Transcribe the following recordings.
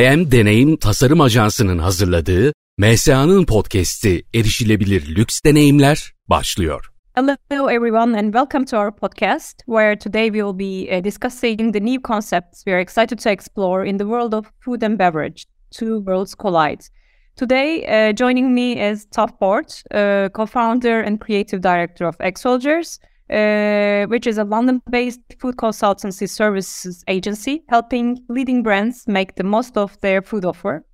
IM Deneyim Tasarım Ajansı'nın hazırladığı MSA'nın podcast'i Erişilebilir Lüks Deneyimler başlıyor. Hello, everyone, and welcome to our podcast, where today we will be uh, discussing the new concepts we are excited to explore in the world of food and beverage. Two worlds collide. Today, uh, joining me is Toff Port, uh, co-founder and creative director of Egg Soldiers, uh, which is a London-based food consultancy services agency helping leading brands make the most of their food offer,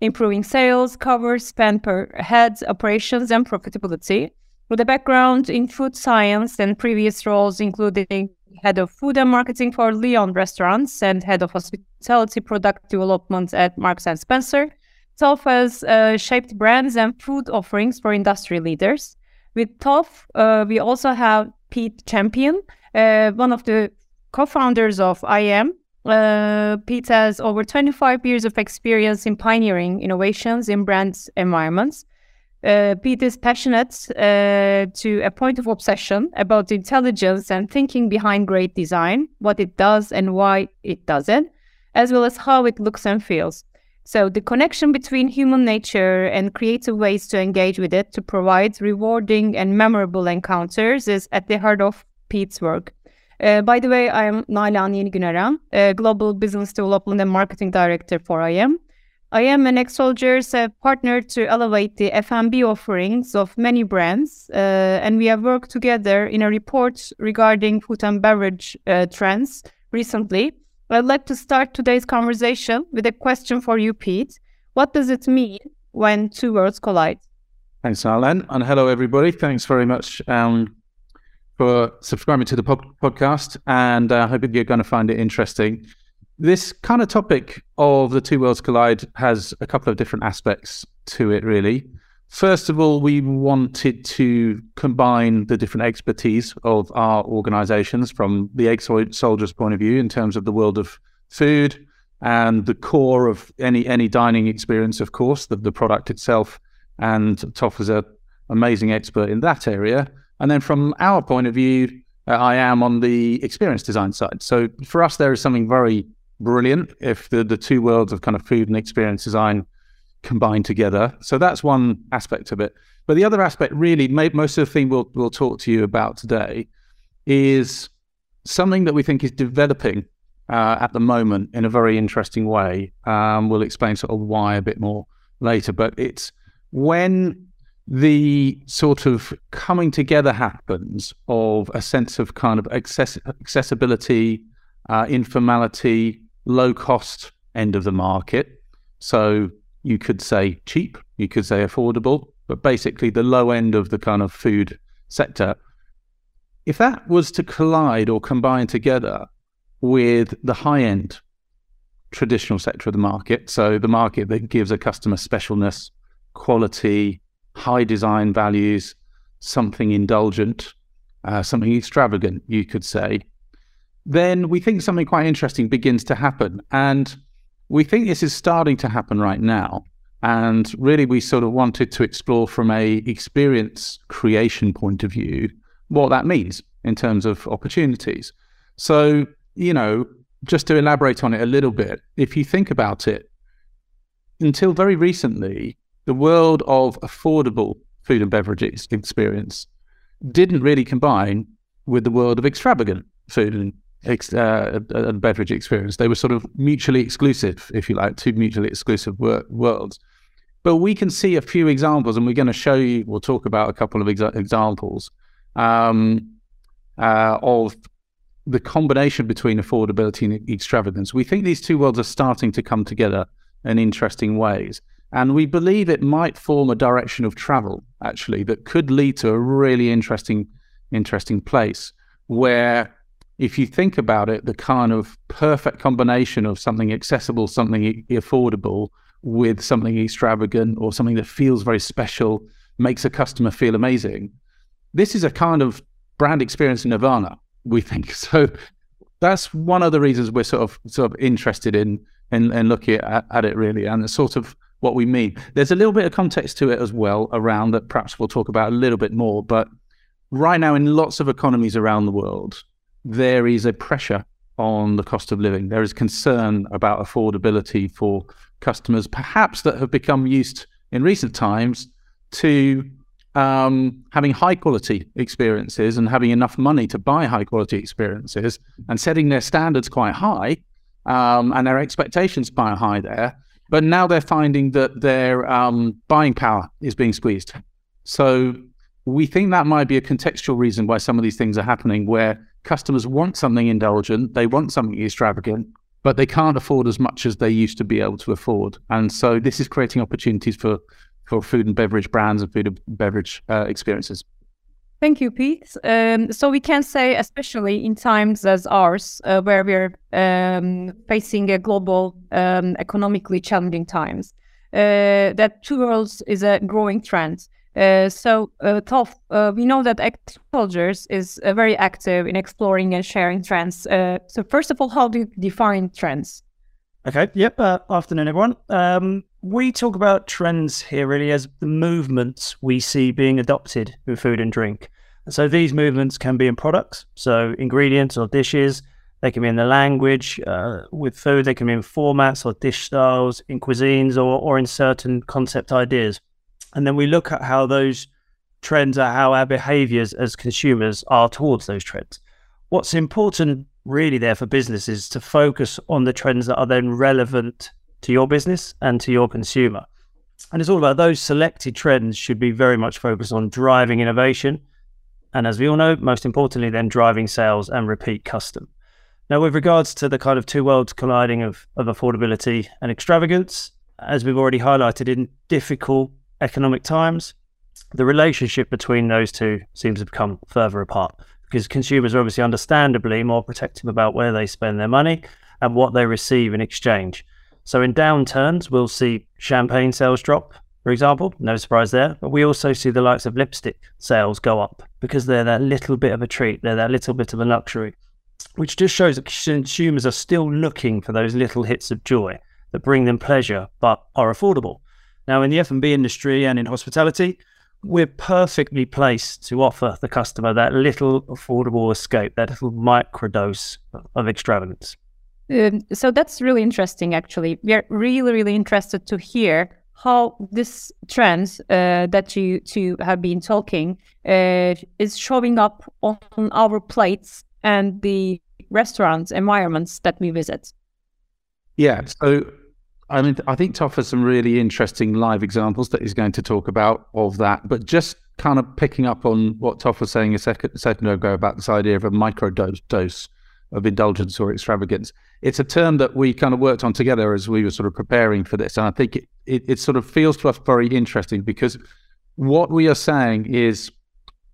improving sales, cover, spend per head, operations, and profitability. With a background in food science and previous roles including head of food and marketing for Leon Restaurants and head of hospitality product development at Marks and Spencer, Toph has uh, shaped brands and food offerings for industry leaders. With Toph, uh, we also have Pete Champion, uh, one of the co-founders of I-AM. Uh, Pete has over 25 years of experience in pioneering innovations in brand environments. Uh, Pete is passionate uh, to a point of obsession about the intelligence and thinking behind great design, what it does and why it does it, as well as how it looks and feels. So, the connection between human nature and creative ways to engage with it to provide rewarding and memorable encounters is at the heart of Pete's work. Uh, by the way, I am Nalan Yenigün Eren, uh, Global Business Development and Marketing Director for I-AM. I-AM and Egg Soldiers have partnered to elevate the F&B offerings of many brands, uh, and we have worked together in a report regarding food and beverage uh, trends recently I'd like to start today's conversation with a question for you, Pete. What does it mean when two worlds collide? Thanks, Nalan. And hello, everybody. Thanks very much um, for subscribing to the pod- podcast. And I uh, hope you're going to find it interesting. This kind of topic of the two worlds collide has a couple of different aspects to it, really. First of all, we wanted to combine the different expertise of our organizations from the egg soldiers point of view in terms of the world of food and the core of any any dining experience, of course, the, the product itself. And Toph is an amazing expert in that area. And then from our point of view, uh, I am on the experience design side. So for us, there is something very brilliant if the, the two worlds of kind of food and experience design combined together. So that's one aspect of it. But the other aspect, really, most of the thing we'll we'll talk to you about today is something that we think is developing uh, at the moment in a very interesting way. Um, we'll explain sort of why a bit more later, but it's when the sort of coming together happens of a sense of kind of access- accessibility, uh, informality, low cost end of the market. So you could say cheap, you could say affordable, but basically the low end of the kind of food sector. If that was to collide or combine together with the high end traditional sector of the market, so the market that gives a customer specialness, quality, high design values, something indulgent, uh, something extravagant, you could say, then we think something quite interesting begins to happen. And we think this is starting to happen right now. And really, we sort of wanted to explore from a experience creation point of view what that means in terms of opportunities. So, you know, just to elaborate on it a little bit, if you think about it, until very recently, the world of affordable food and beverages experience didn't really combine with the world of extravagant food and ex- uh, a, beverage experience. They were sort of mutually exclusive, if you like, two mutually exclusive wor- worlds. But we can see a few examples, and we're going to show you. We'll talk about a couple of exa- examples um, uh, of the combination between affordability and extravagance. We think these two worlds are starting to come together in interesting ways. And we believe it might form a direction of travel, actually, that could lead to a really interesting, interesting place where if you think about it, the kind of perfect combination of something accessible, something affordable, with something extravagant or something that feels very special, makes a customer feel amazing. This is a kind of brand experience Nirvana, we think. So that's one of the reasons we're sort of sort of interested in in, in looking at, at it really, and it's sort of what we mean. There's a little bit of context to it as well around that. Perhaps we'll talk about a little bit more, but right now in lots of economies around the world, there is a pressure on the cost of living. There is concern about affordability for customers, perhaps that have become used in recent times to um, having high quality experiences and having enough money to buy high quality experiences and setting their standards quite high um, and their expectations quite high there. But now they're finding that their um, buying power is being squeezed. So we think that might be a contextual reason why some of these things are happening, where customers want something indulgent, they want something extravagant, but they can't afford as much as they used to be able to afford. And so this is creating opportunities for for food and beverage brands and food and beverage uh, experiences. Thank you, Pete. Um, so we can say, especially in times as ours, uh, where we're um, facing a global, um, economically challenging times, uh, that two worlds is a growing trend. Uh, so, uh, uh, we know that Egg Soldiers is uh, very active in exploring and sharing trends. Uh, so, first of all, how do you define trends? Okay. Yep. Uh, afternoon, everyone. Um, we talk about trends here really as the movements we see being adopted in food and drink. so these movements can be in products, so ingredients or dishes. They can be in the language with food. They can be in formats or dish styles, in cuisines, or, or in certain concept ideas. And then we look at how those trends are, how our behaviors as consumers are towards those trends. What's important really there for businesses to focus on the trends that are then relevant to your business and to your consumer. And it's all about those selected trends should be very much focused on driving innovation. And as we all know, most importantly, then driving sales and repeat custom. Now, with regards to the kind of two worlds colliding of, of affordability and extravagance, as we've already highlighted in difficult economic times, the relationship between those two seems to become further apart because consumers are obviously understandably more protective about where they spend their money and what they receive in exchange. So in downturns, we'll see champagne sales drop, for example, no surprise there. But we also see the likes of lipstick sales go up because they're that little bit of a treat, they're that little bit of a luxury, which just shows that consumers are still looking for those little hits of joy that bring them pleasure but are affordable. Now, in the F&B industry and in hospitality, we're perfectly placed to offer the customer that little affordable escape, that little microdose of extravagance. Um, so that's really interesting, actually. We are really, really interested to hear how this trend uh, that you two have been talking uh, is showing up on our plates and the restaurants environments that we visit. Yeah. So, I mean, I think Toph has some really interesting live examples that he's going to talk about of that. But just kind of picking up on what Toph was saying a second, second ago about this idea of a micro dose, dose of indulgence or extravagance it's a term that we kind of worked on together as we were sort of preparing for this. And I think it, it, it sort of feels to us very interesting because what we are saying is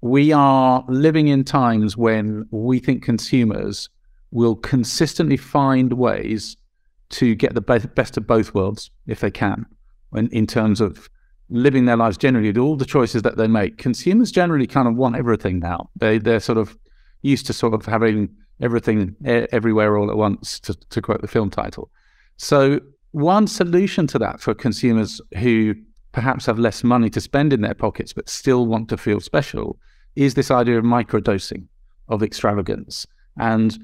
we are living in times when we think consumers will consistently find ways to get the best of both worlds if they can, in, in terms of living their lives generally, all the choices that they make. Consumers generally kind of want everything now. They they're sort of used to sort of having everything everywhere all at once, to, to quote the film title. So, one solution to that for consumers who perhaps have less money to spend in their pockets but still want to feel special is this idea of microdosing of extravagance. And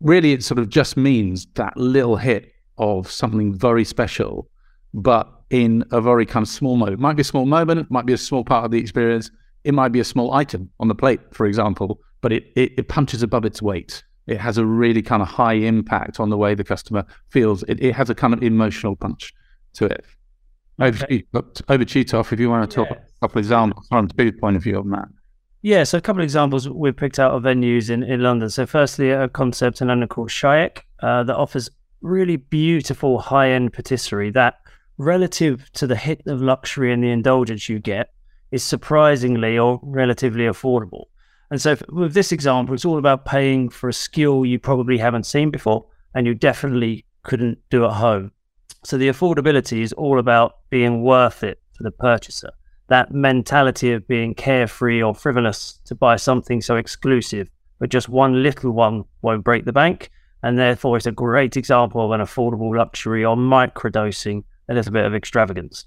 really, it sort of just means that little hit of something very special, but in a very kind of small moment. It might be a small moment, it might be a small part of the experience, it might be a small item on the plate, for example, but it, it, it punches above its weight it has a really kind of high impact on the way the customer feels. It, it has a kind of emotional punch to it. Over, okay. to, you, over to you, Toph, if you want to talk yes. a couple of examples from the point of view of that. Yeah, so a couple of examples we've picked out of venues in, in London. So, firstly, a concept in London called Shaik uh, that offers really beautiful high end patisserie that, relative to the hit of luxury and the indulgence you get, is surprisingly or relatively affordable. And so, with this example, it's all about paying for a skill you probably haven't seen before and you definitely couldn't do at home. So, the affordability is all about being worth it for the purchaser. That mentality of being carefree or frivolous to buy something so exclusive, but just one little one won't break the bank. And therefore, it's a great example of an affordable luxury or microdosing a little bit of extravagance.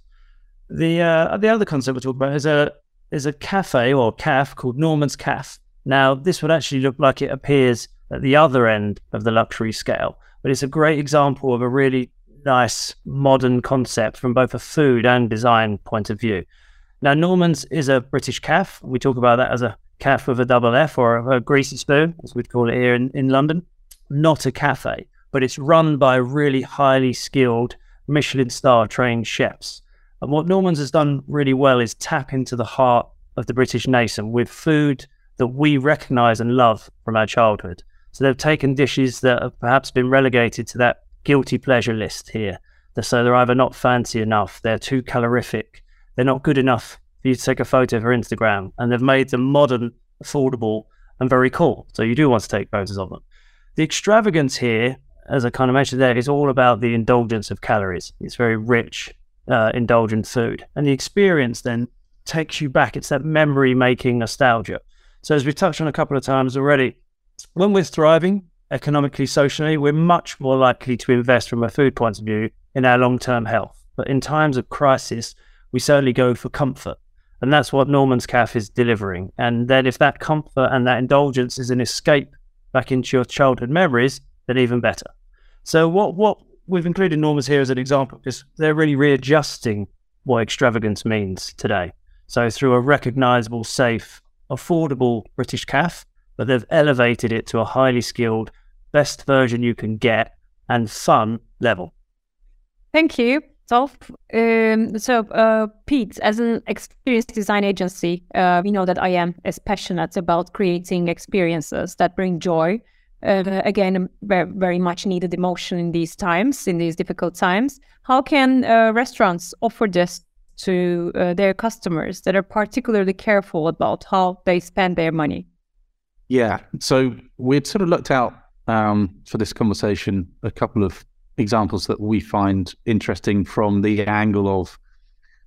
The uh, the other concept we're talking about is a is a cafe or caf called Norman's Caf. Now, this would actually look like it appears at the other end of the luxury scale. But it's a great example of a really nice modern concept from both a food and design point of view. Now, Norman's is a British caff. We talk about that as a caff with a double F or a, greasy spoon, as we'd call it here in, in London. Not a cafe, but it's run by really highly skilled Michelin star trained chefs. And what Norman's has done really well is tap into the heart of the British nation with food that we recognize and love from our childhood. So they've taken dishes that have perhaps been relegated to that guilty pleasure list here. So they're either not fancy enough, they're too calorific, they're not good enough for you to take a photo for Instagram, and they've made them modern, affordable, and very cool. So you do want to take photos of them. The extravagance here, as I kind of mentioned there, is all about the indulgence of calories. It's very rich, uh, indulgent food. And the experience then takes you back. It's that memory making nostalgia. So, as we've touched on a couple of times already, when we're thriving economically, socially, we're much more likely to invest from a food point of view in our long term health. But in times of crisis, we certainly go for comfort. And that's what Norman's Caff is delivering. And then if that comfort and that indulgence is an escape back into your childhood memories, then even better. So what what we've included Norman's here as an example because they're really readjusting what extravagance means today. So through a recognizable, safe, affordable British caff, but they've elevated it to a highly skilled, best version you can get and fun level. Thank you. So, um, so uh, Pete, as an experience design agency, uh, we know that I am as passionate about creating experiences that bring joy. Uh, again, very, very much needed emotion in these times, in these difficult times. How can uh, restaurants offer this to uh, their customers that are particularly careful about how they spend their money? Yeah, so we'd sort of looked out um, for this conversation a couple of examples that we find interesting from the angle of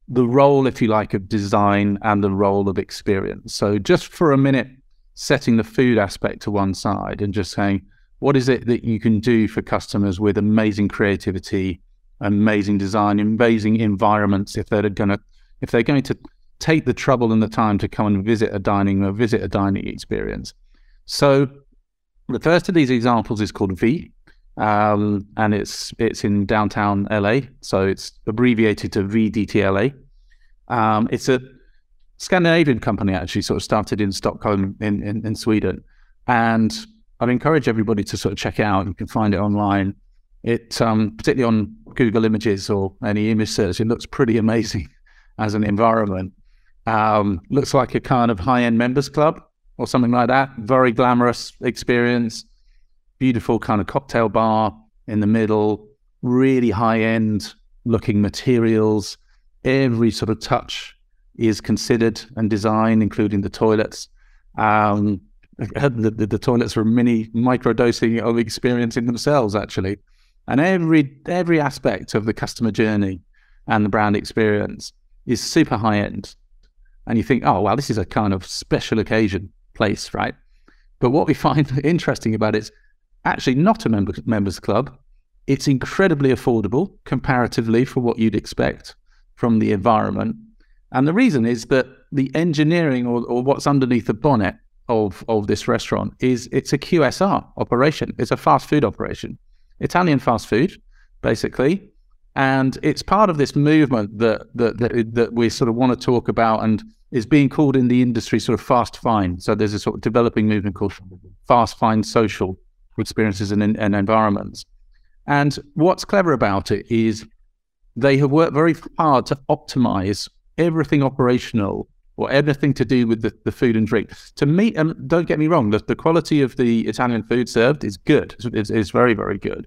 the role, if you like, of design and the role of experience. So, just for a minute, setting the food aspect to one side and just saying, what is it that you can do for customers with amazing creativity, amazing design, amazing environments if they're going to if they're going to take the trouble and the time to come and visit a dining or visit a dining experience. So the first of these examples is called V, um, and it's it's in downtown LA, so it's abbreviated to VDTLA. Um, it's a Scandinavian company actually, sort of started in Stockholm in, in, in Sweden, and I'd encourage everybody to sort of check it out. You can find it online. It um, particularly on Google Images or any image search, it looks pretty amazing as an environment. Um, looks like a kind of high-end members club or something like that. Very glamorous experience beautiful kind of cocktail bar in the middle, really high end looking materials. Every sort of touch is considered and designed, including the toilets. Um, the, the, the, toilets are mini micro dosing of experiencing themselves, actually. And every every aspect of the customer journey and the brand experience is super high end. And you think, oh, wow, this is a kind of special occasion place, right? But what we find interesting about it is actually not a member, members club. It's incredibly affordable comparatively for what you'd expect from the environment. And the reason is that the engineering or, or what's underneath the bonnet of, of this restaurant is it's a QSR operation. It's a fast food operation, Italian fast food, basically. And it's part of this movement that, that, that, that we sort of want to talk about and is being called in the industry sort of fast fine. So there's a sort of developing movement called fast fine social experiences and, and environments. And what's clever about it is they have worked very hard to optimize everything operational or everything to do with the, the food and drink to meet. And don't get me wrong, the, the quality of the Italian food served is good. It's, it's very, very good.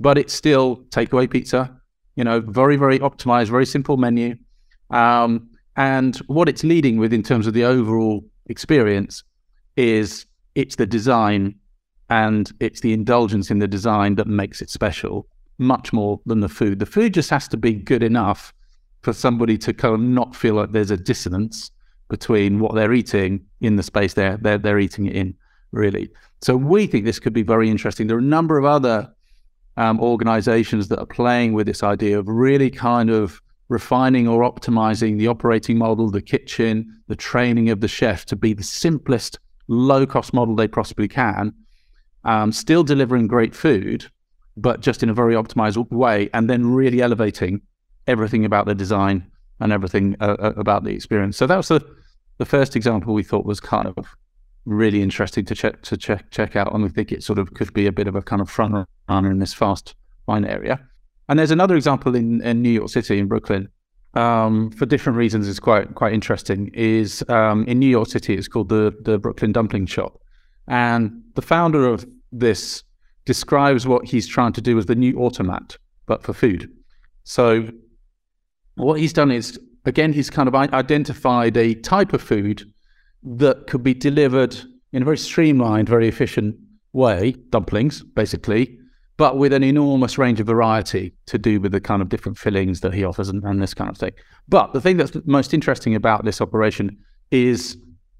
But it's still takeaway pizza, you know, very, very optimized, very simple menu. Um, and what it's leading with in terms of the overall experience is it's the design and it's the indulgence in the design that makes it special much more than the food. The food just has to be good enough for somebody to kind of not feel like there's a dissonance between what they're eating in the space they're, they're, they're eating it in, really. So we think this could be very interesting. There are a number of other um, organizations that are playing with this idea of really kind of refining or optimizing the operating model, the kitchen, the training of the chef to be the simplest, low cost model they possibly can um, still delivering great food, but just in a very optimized way, and then really elevating everything about the design and everything uh, uh, about the experience. So that was the the first example we thought was kind of really interesting to check to check check out, and we think it sort of could be a bit of a kind of front runner in this fast fine area. And there's another example in, in New York City in Brooklyn. Um, for different reasons, is quite quite interesting. Is um, in New York City, it's called the the Brooklyn Dumpling Shop, and the founder of this describes what he's trying to do as the new automat, but for food. So what he's done is again he's kind of identified a type of food that could be delivered in a very streamlined, very efficient way, dumplings, basically, but with an enormous range of variety to do with the kind of different fillings that he offers and, and this kind of thing. But the thing that's most interesting about this operation is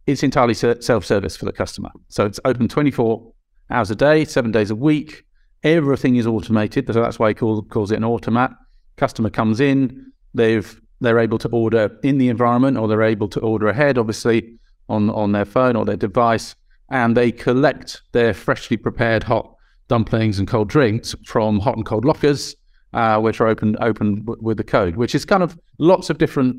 it's entirely self-service for the customer. So it's open 24 hours a day, seven days a week. Everything is automated, so that's why he call, calls it an automat. Customer comes in, they've they're able to order in the environment, or they're able to order ahead, obviously on on their phone or their device, and they collect their freshly prepared hot dumplings and cold drinks from hot and cold lockers, uh, which are open open with the code. Which is kind of lots of different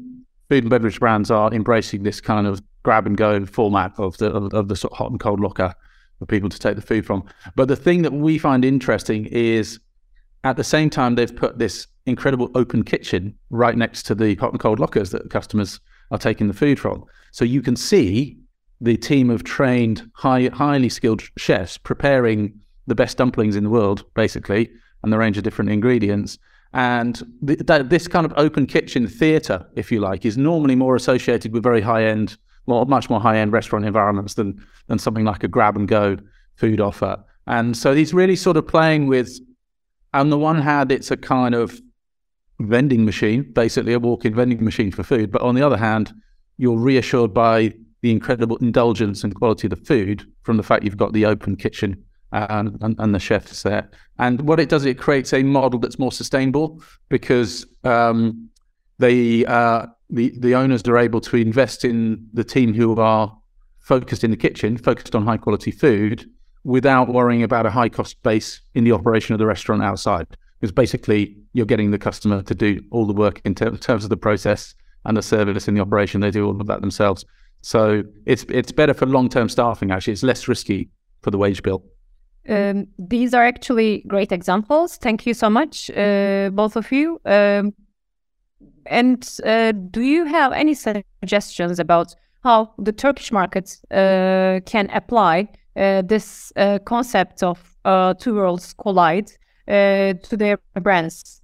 food and beverage brands are embracing this kind of grab and go format of the of, the sort of hot and cold locker for people to take the food from. But the thing that we find interesting is at the same time they've put this incredible open kitchen right next to the hot and cold lockers that customers are taking the food from. So you can see the team of trained, high, highly skilled chefs preparing the best dumplings in the world, basically, and the range of different ingredients. And th- th- this kind of open kitchen theatre, if you like, is normally more associated with very high end, well, much more high end restaurant environments than than something like a grab and go food offer. And so he's really sort of playing with, on the one hand, it's a kind of vending machine, basically a walk-in vending machine for food. But on the other hand, you're reassured by the incredible indulgence and quality of the food from the fact you've got the open kitchen and, and, and the chefs there. And what it does, it creates a model that's more sustainable because um, they uh, the the owners are able to invest in the team who are focused in the kitchen, focused on high quality food, without worrying about a high cost base in the operation of the restaurant outside because basically you're getting the customer to do all the work in ter- terms of the process and the service in the operation. They do all of that themselves. So it's it's better for long term staffing. Actually, it's less risky for the wage bill. Um, these are actually great examples. Thank you so much, uh, both of you. Um, and uh, do you have any suggestions about how the Turkish market uh, can apply uh, this uh, concept of uh, two worlds collide uh, to their brands?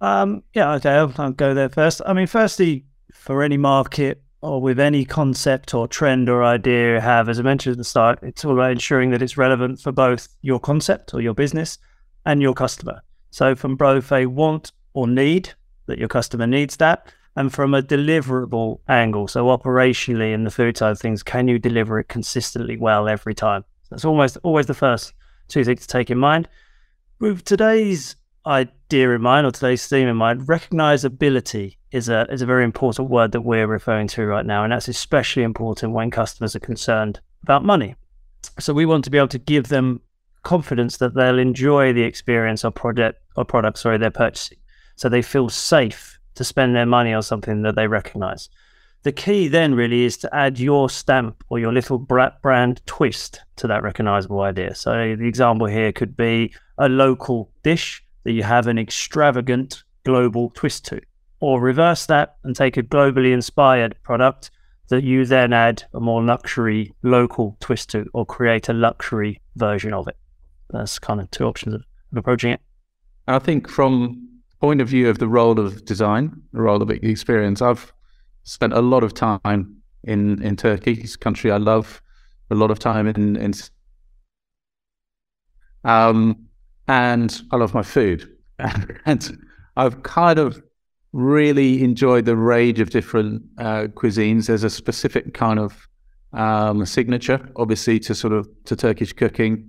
Um, yeah, okay, I'll, I'll go there first. I mean, firstly, for any market or with any concept or trend or idea you have, as I mentioned at the start, it's all about ensuring that it's relevant for both your concept or your business and your customer. So, from both a want or need, that your customer needs that, and from a deliverable angle, so operationally in the food side of things, can you deliver it consistently well every time? That's almost always the first two things to take in mind. With today's idea in mind or today's theme in mind, recognizability is a is a very important word that we're referring to right now, and that's especially important when customers are concerned about money. So we want to be able to give them confidence that they'll enjoy the experience or project or product, sorry, they're purchasing, so they feel safe to spend their money on something that they recognize. The key then really is to add your stamp or your little brand twist to that recognizable idea. So the example here could be a local dish that you have an extravagant global twist to, or reverse that and take a globally inspired product that you then add a more luxury local twist to, or create a luxury version of it. That's kind of two options of, approaching it. I think from point of view of the role of design, the role of experience, I've spent a lot of time in in Turkey, country I love. A lot of time in in um, and I love my food, and I've kind of really enjoyed the range of different uh, cuisines. There's a specific kind of um, signature, obviously, to sort of to Turkish cooking.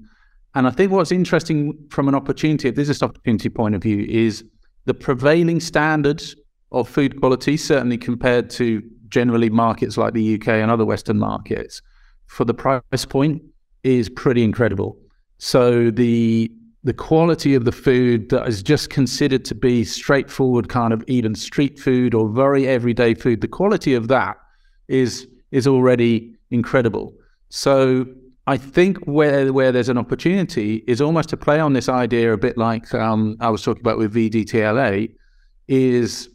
And I think what's interesting from an opportunity, business opportunity point of view, is the prevailing standards of food quality, certainly compared to generally markets like the UK and other Western markets, for the price point is pretty incredible. So the the quality of the food that is just considered to be straightforward, kind of even street food or very everyday food, the quality of that is is already incredible. So I think where where there's an opportunity is almost to play on this idea a bit like um, I was talking about with VDTLA, is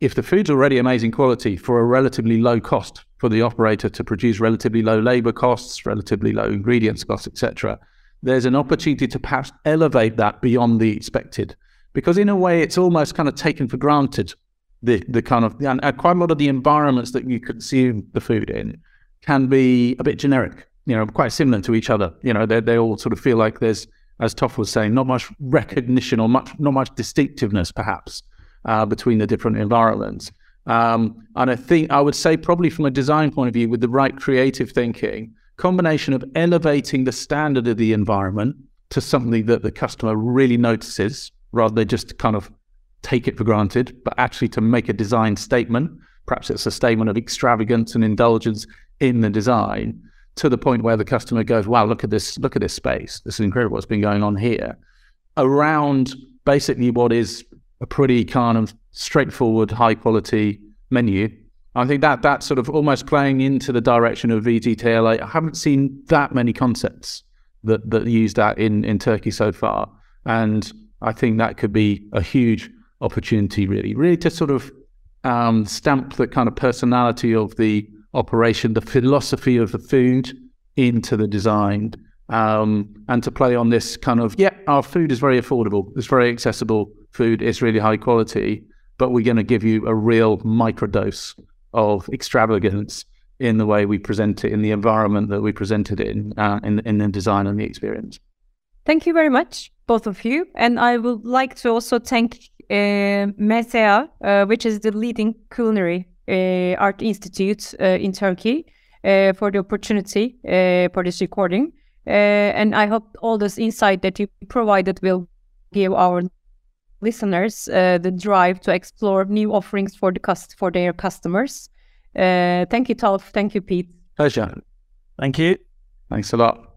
if the food's already amazing quality for a relatively low cost for the operator to produce relatively low labor costs, relatively low ingredients costs, etc., there's an opportunity to perhaps elevate that beyond the expected. Because in a way, it's almost kind of taken for granted the the kind of and quite a lot of the environments that you consume the food in can be a bit generic, you know, quite similar to each other. You know, they they all sort of feel like there's, as Toph was saying, not much recognition or much not much distinctiveness perhaps uh, between the different environments. Um, and I think I would say probably from a design point of view, with the right creative thinking, combination of elevating the standard of the environment to something that the customer really notices rather than just kind of take it for granted, but actually to make a design statement. Perhaps it's a statement of extravagance and indulgence in the design to the point where the customer goes, wow, look at this, look at this space. This is incredible what's been going on here. Around basically what is a pretty kind of straightforward, high quality menu. I think that that's sort of almost playing into the direction of VDTLA. I haven't seen that many concepts that that use that in in Turkey so far, and I think that could be a huge opportunity, really, really to sort of um, stamp the kind of personality of the operation, the philosophy of the food into the design, um, and to play on this kind of yeah, our food is very affordable, it's very accessible food, it's really high quality, but we're going to give you a real microdose of extravagance in the way we present it, in the environment that we present it in, uh, in, in the design and the experience. Thank you very much, both of you. And I would like to also thank uh, MSA, uh, which is the leading culinary art institute uh, in Turkey, uh, for the opportunity uh, for this recording. and I hope all this insight that you provided will give our listeners the drive to explore new offerings for the cust- for their customers. thank you, Toph. Thank you, Pete. Pleasure. Thank you. Thanks a lot.